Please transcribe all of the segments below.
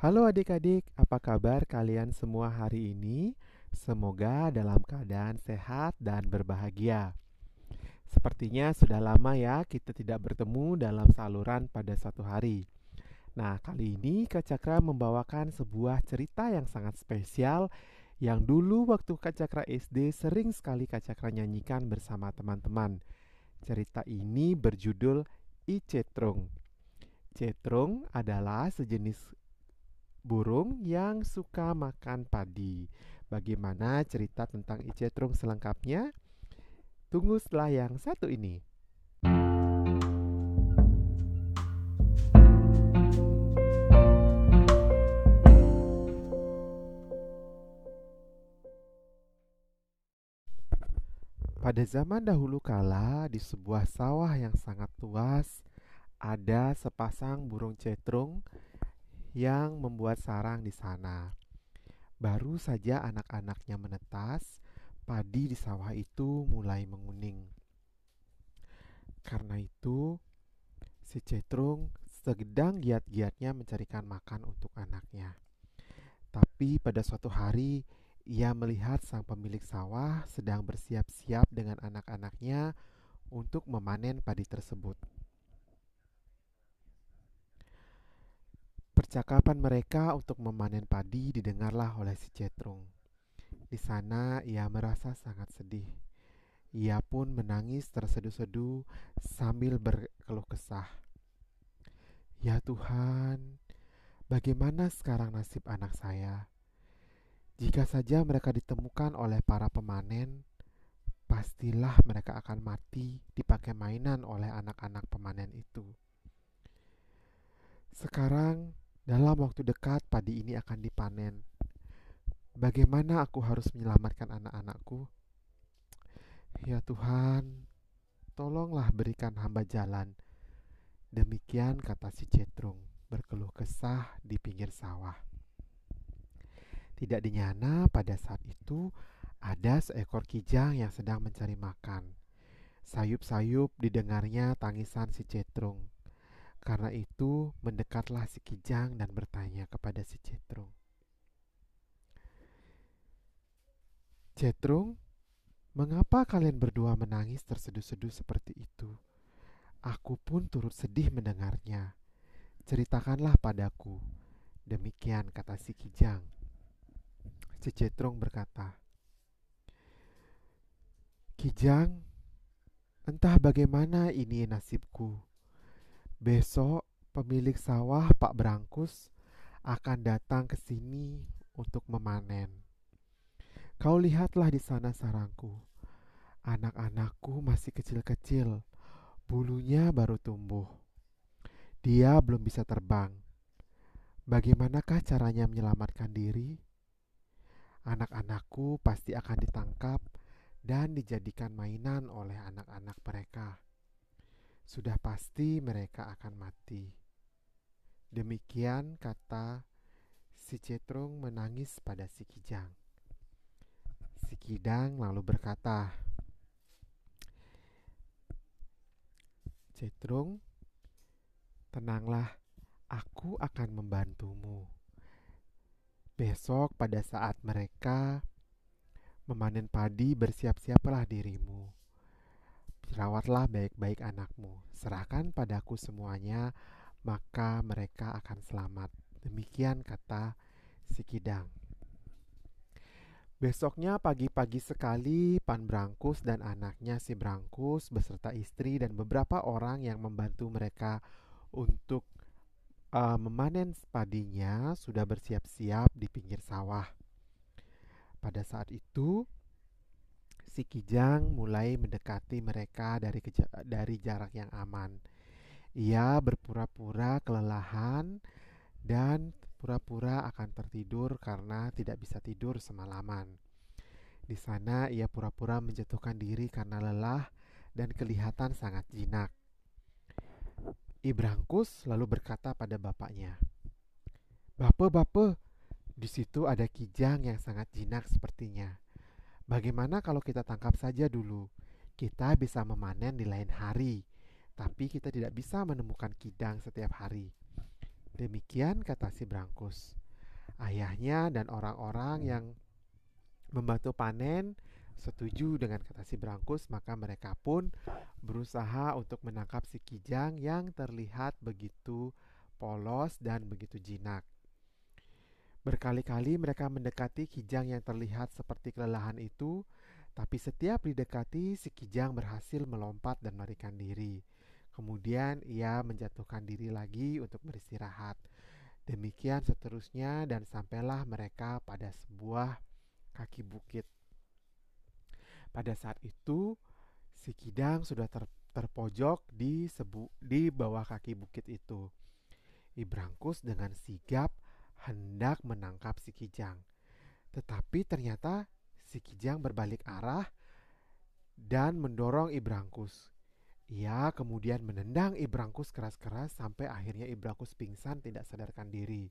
Halo adik-adik, apa kabar kalian semua hari ini? Semoga dalam keadaan sehat dan berbahagia. Sepertinya sudah lama ya kita tidak bertemu dalam saluran pada suatu hari. Nah, kali ini Kak Cakra membawakan sebuah cerita yang sangat spesial yang dulu waktu Kak Cakra SD sering sekali Kak Cakra nyanyikan bersama teman-teman. Cerita ini berjudul I Cetrung. Cetrung adalah sejenis burung yang suka makan padi. Bagaimana cerita tentang I Cetrung selengkapnya? Tunggu setelah yang satu ini. Pada zaman dahulu kala, di sebuah sawah yang sangat luas, ada sepasang burung cetrung yang membuat sarang di sana. Baru saja anak-anaknya menetas, padi di sawah itu mulai menguning. Karena itu, si cetrung sedang giat-giatnya mencarikan makan untuk anaknya. Tapi pada suatu hari, ia melihat sang pemilik sawah sedang bersiap-siap dengan anak-anaknya untuk memanen padi tersebut. Percakapan mereka untuk memanen padi didengarlah oleh si Cetrung. Di sana ia merasa sangat sedih. Ia pun menangis terseduh-seduh sambil berkeluh kesah. Ya Tuhan, bagaimana sekarang nasib anak saya? Jika saja mereka ditemukan oleh para pemanen, pastilah mereka akan mati dipakai mainan oleh anak-anak pemanen itu. Sekarang, dalam waktu dekat, padi ini akan dipanen. Bagaimana aku harus menyelamatkan anak-anakku? Ya Tuhan, tolonglah berikan hamba jalan. Demikian kata si Cetrung berkeluh kesah di pinggir sawah. Tidak dinyana pada saat itu ada seekor kijang yang sedang mencari makan. Sayup-sayup didengarnya tangisan si Cetrung. Karena itu mendekatlah si kijang dan bertanya kepada si Cetrung. Cetrung, mengapa kalian berdua menangis terseduh-seduh seperti itu? Aku pun turut sedih mendengarnya. Ceritakanlah padaku. Demikian kata si kijang. Cecetrong berkata, Kijang, entah bagaimana ini nasibku. Besok pemilik sawah Pak Brangkus akan datang ke sini untuk memanen. Kau lihatlah di sana sarangku. Anak-anakku masih kecil-kecil, bulunya baru tumbuh. Dia belum bisa terbang. Bagaimanakah caranya menyelamatkan diri? anak-anakku pasti akan ditangkap dan dijadikan mainan oleh anak-anak mereka. Sudah pasti mereka akan mati. Demikian kata si Cetrung menangis pada si Kijang. Si Kidang lalu berkata, Cetrung, tenanglah, aku akan membantumu. Besok pada saat mereka memanen padi bersiap-siaplah dirimu. Rawatlah baik-baik anakmu. Serahkan padaku semuanya, maka mereka akan selamat. Demikian kata si Kidang. Besoknya pagi-pagi sekali Pan Brangkus dan anaknya si Brangkus beserta istri dan beberapa orang yang membantu mereka untuk uh, memanen padinya sudah bersiap-siap di pinggir sawah. Pada saat itu, si Kijang mulai mendekati mereka dari dari jarak yang aman. Ia berpura-pura kelelahan dan pura-pura akan tertidur karena tidak bisa tidur semalaman. Di sana ia pura-pura menjatuhkan diri karena lelah dan kelihatan sangat jinak. Ibrangkus lalu berkata pada bapaknya, Bapak, bapak, di situ ada kijang yang sangat jinak sepertinya. Bagaimana kalau kita tangkap saja dulu? Kita bisa memanen di lain hari, tapi kita tidak bisa menemukan kidang setiap hari. Demikian kata si Brankus. Ayahnya dan orang-orang yang membantu panen setuju dengan kata si Brankus, maka mereka pun berusaha untuk menangkap si Kijang yang terlihat begitu polos dan begitu jinak. Berkali-kali mereka mendekati Kijang yang terlihat seperti kelelahan itu, tapi setiap didekati, si Kijang berhasil melompat dan melarikan diri. Kemudian ia menjatuhkan diri lagi untuk beristirahat. Demikian seterusnya dan sampailah mereka pada sebuah kaki bukit. Pada saat itu, si Kidang sudah ter, terpojok di sebu, di bawah kaki bukit itu. Ibrangkus dengan sigap hendak menangkap si Kijang. Tetapi ternyata si Kijang berbalik arah dan mendorong Ibrangkus. Ia kemudian menendang Ibrangkus keras-keras sampai akhirnya Ibrangkus pingsan tidak sadarkan diri.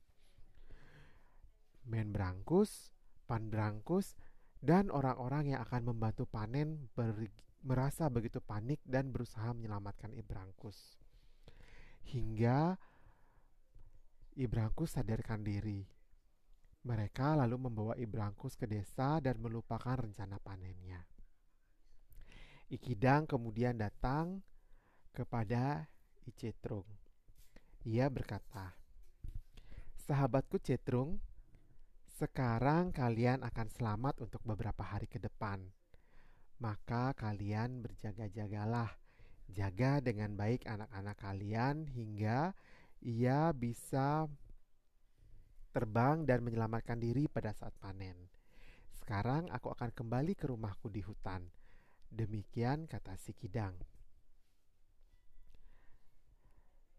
Men Brangkus, Pan Brangkus, dan orang-orang yang akan membantu panen merasa begitu panik dan berusaha menyelamatkan Ibrangkus. Hingga Ibrangkus sadarkan diri. Mereka lalu membawa Ibrangkus ke desa dan melupakan rencana panennya. Ikidang kemudian datang kepada Icetrung. Ia berkata, "Sahabatku Cetrung, sekarang kalian akan selamat untuk beberapa hari ke depan. Maka kalian berjaga-jagalah, jaga dengan baik anak-anak kalian hingga ia bisa terbang dan menyelamatkan diri pada saat panen. Sekarang aku akan kembali ke rumahku di hutan." Demikian kata si Kidang.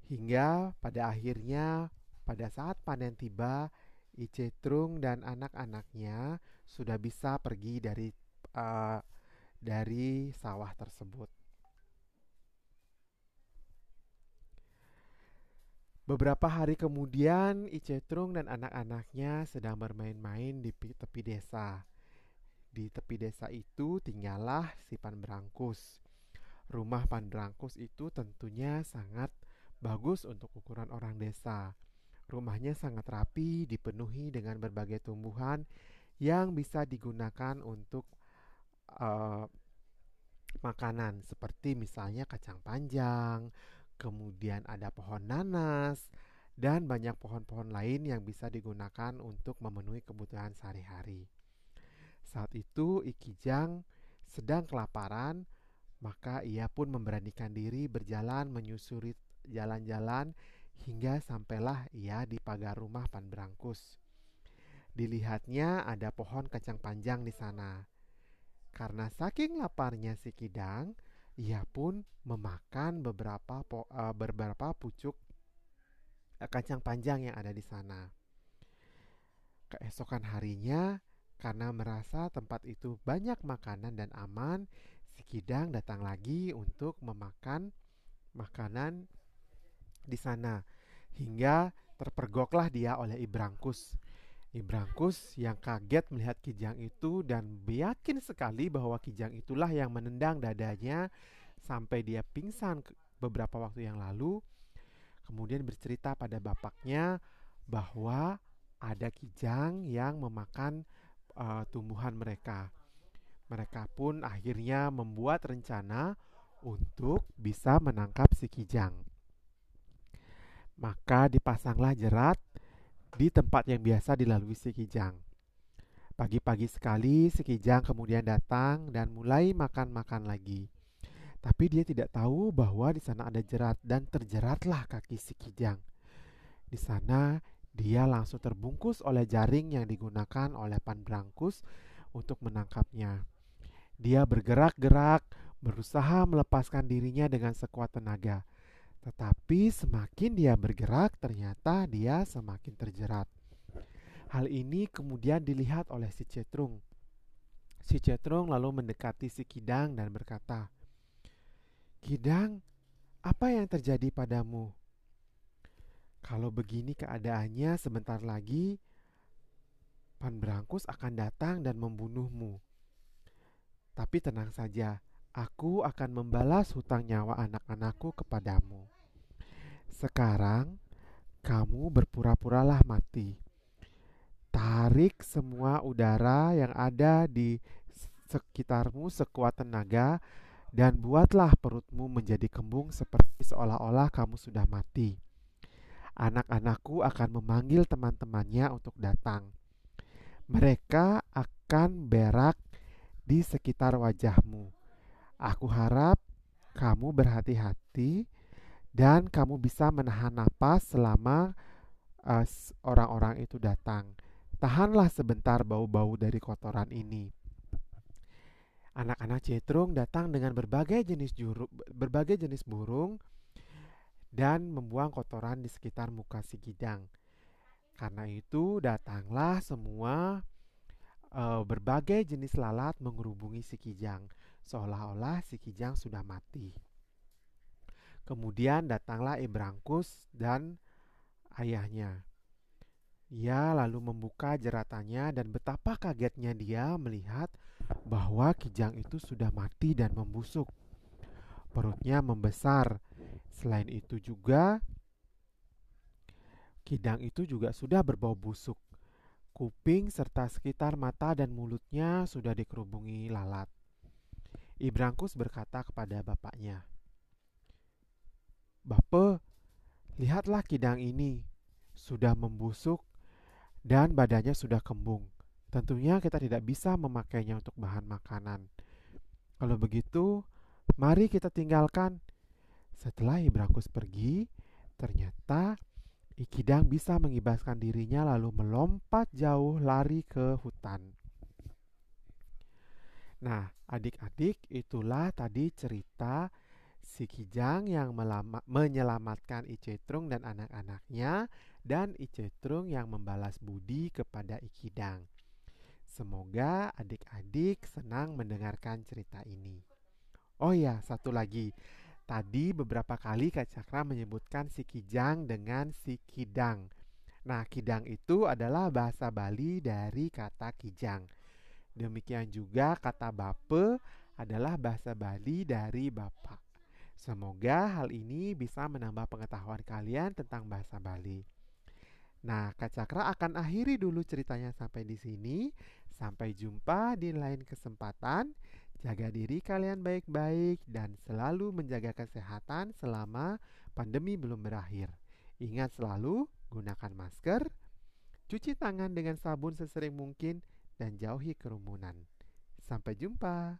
Hingga pada akhirnya, pada saat panen tiba, Icetrung dan anak-anaknya sudah bisa pergi dari uh, dari sawah tersebut. Beberapa hari kemudian, Icetrung dan anak-anaknya sedang bermain-main di tepi desa. Di tepi desa itu tinggallah si Panbrangkus. Rumah Panbrangkus itu tentunya sangat bagus untuk ukuran orang desa. Rumahnya sangat rapi, dipenuhi dengan berbagai tumbuhan yang bisa digunakan untuk uh, makanan, seperti misalnya kacang panjang, kemudian ada pohon nanas, dan banyak pohon-pohon lain yang bisa digunakan untuk memenuhi kebutuhan sehari-hari. Saat itu, Ikijang sedang kelaparan, maka ia pun memberanikan diri berjalan menyusuri jalan-jalan hingga sampailah ia di pagar rumah Pan Brangkus. Dilihatnya ada pohon kacang panjang di sana. Karena saking laparnya si Kidang, ia pun memakan beberapa po, uh, beberapa pucuk uh, kacang panjang yang ada di sana. Keesokan harinya, karena merasa tempat itu banyak makanan dan aman, si Kidang datang lagi untuk memakan makanan di sana hingga terpergoklah dia oleh Ibrangkus. Ibrangkus yang kaget melihat Kijang itu dan yakin sekali bahwa Kijang itulah yang menendang dadanya sampai dia pingsan beberapa waktu yang lalu. Kemudian bercerita pada bapaknya bahwa ada Kijang yang memakan uh, tumbuhan mereka. Mereka pun akhirnya membuat rencana untuk bisa menangkap si Kijang. Maka dipasanglah jerat di tempat yang biasa dilalui si Kijang. Pagi-pagi sekali si Kijang kemudian datang dan mulai makan-makan lagi. Tapi dia tidak tahu bahwa di sana ada jerat dan terjeratlah kaki si Kijang. Di sana dia langsung terbungkus oleh jaring yang digunakan oleh Pan Brangkus untuk menangkapnya. Dia bergerak-gerak, berusaha melepaskan dirinya dengan sekuat tenaga. Tetapi semakin dia bergerak, ternyata dia semakin terjerat. Hal ini kemudian dilihat oleh si Cetrung. Si Cetrung lalu mendekati si Kidang dan berkata, "Kidang, apa yang terjadi padamu? Kalau begini keadaannya sebentar lagi Pan Brangkus akan datang dan membunuhmu. Tapi tenang saja, aku akan membalas hutang nyawa anak-anakku kepadamu. Sekarang, kamu berpura-puralah mati. Tarik semua udara yang ada di sekitarmu sekuat tenaga dan buatlah perutmu menjadi kembung seperti seolah-olah kamu sudah mati. Anak-anakku akan memanggil teman-temannya untuk datang. Mereka akan berak di sekitar wajahmu. Aku harap kamu berhati-hati dan kamu bisa menahan napas selama uh, orang-orang itu datang. Tahanlah sebentar bau-bau dari kotoran ini. Anak-anak cetrung datang dengan berbagai jenis juru, berbagai jenis burung dan membuang kotoran di sekitar muka si Kijang. Karena itu datanglah semua uh, berbagai jenis lalat mengerubungi si Kijang, seolah-olah si Kijang sudah mati. Kemudian datanglah Ibrangkus dan ayahnya. Ia lalu membuka jeratannya dan betapa kagetnya dia melihat bahwa kijang itu sudah mati dan membusuk. Perutnya membesar. Selain itu juga kidang itu juga sudah berbau busuk. Kuping serta sekitar mata dan mulutnya sudah dikerubungi lalat. Ibrangkus berkata kepada bapaknya, Bapak, lihatlah kidang ini, sudah membusuk dan badannya sudah kembung. Tentunya kita tidak bisa memakainya untuk bahan makanan. Kalau begitu, mari kita tinggalkan. Setelah Ibrahim pergi, ternyata Ikidang bisa mengibaskan dirinya lalu melompat jauh lari ke hutan. Nah, adik-adik, itulah tadi cerita si Kijang yang menyelamatkan Icetrung dan anak-anaknya dan Icetrung yang membalas budi kepada Ikidang. Semoga adik-adik senang mendengarkan cerita ini. Oh ya, satu lagi. Tadi beberapa kali Kak Cakra menyebutkan si Kijang dengan si Kidang. Nah, Kidang itu adalah bahasa Bali dari kata Kijang. Demikian juga kata Bape adalah bahasa Bali dari Bapak. Semoga hal ini bisa menambah pengetahuan kalian tentang bahasa Bali. Nah, Kak Cakra akan akhiri dulu ceritanya sampai di sini. Sampai jumpa di lain kesempatan. Jaga diri kalian baik-baik dan selalu menjaga kesehatan selama pandemi belum berakhir. Ingat selalu gunakan masker, cuci tangan dengan sabun sesering mungkin, dan jauhi kerumunan. Sampai jumpa.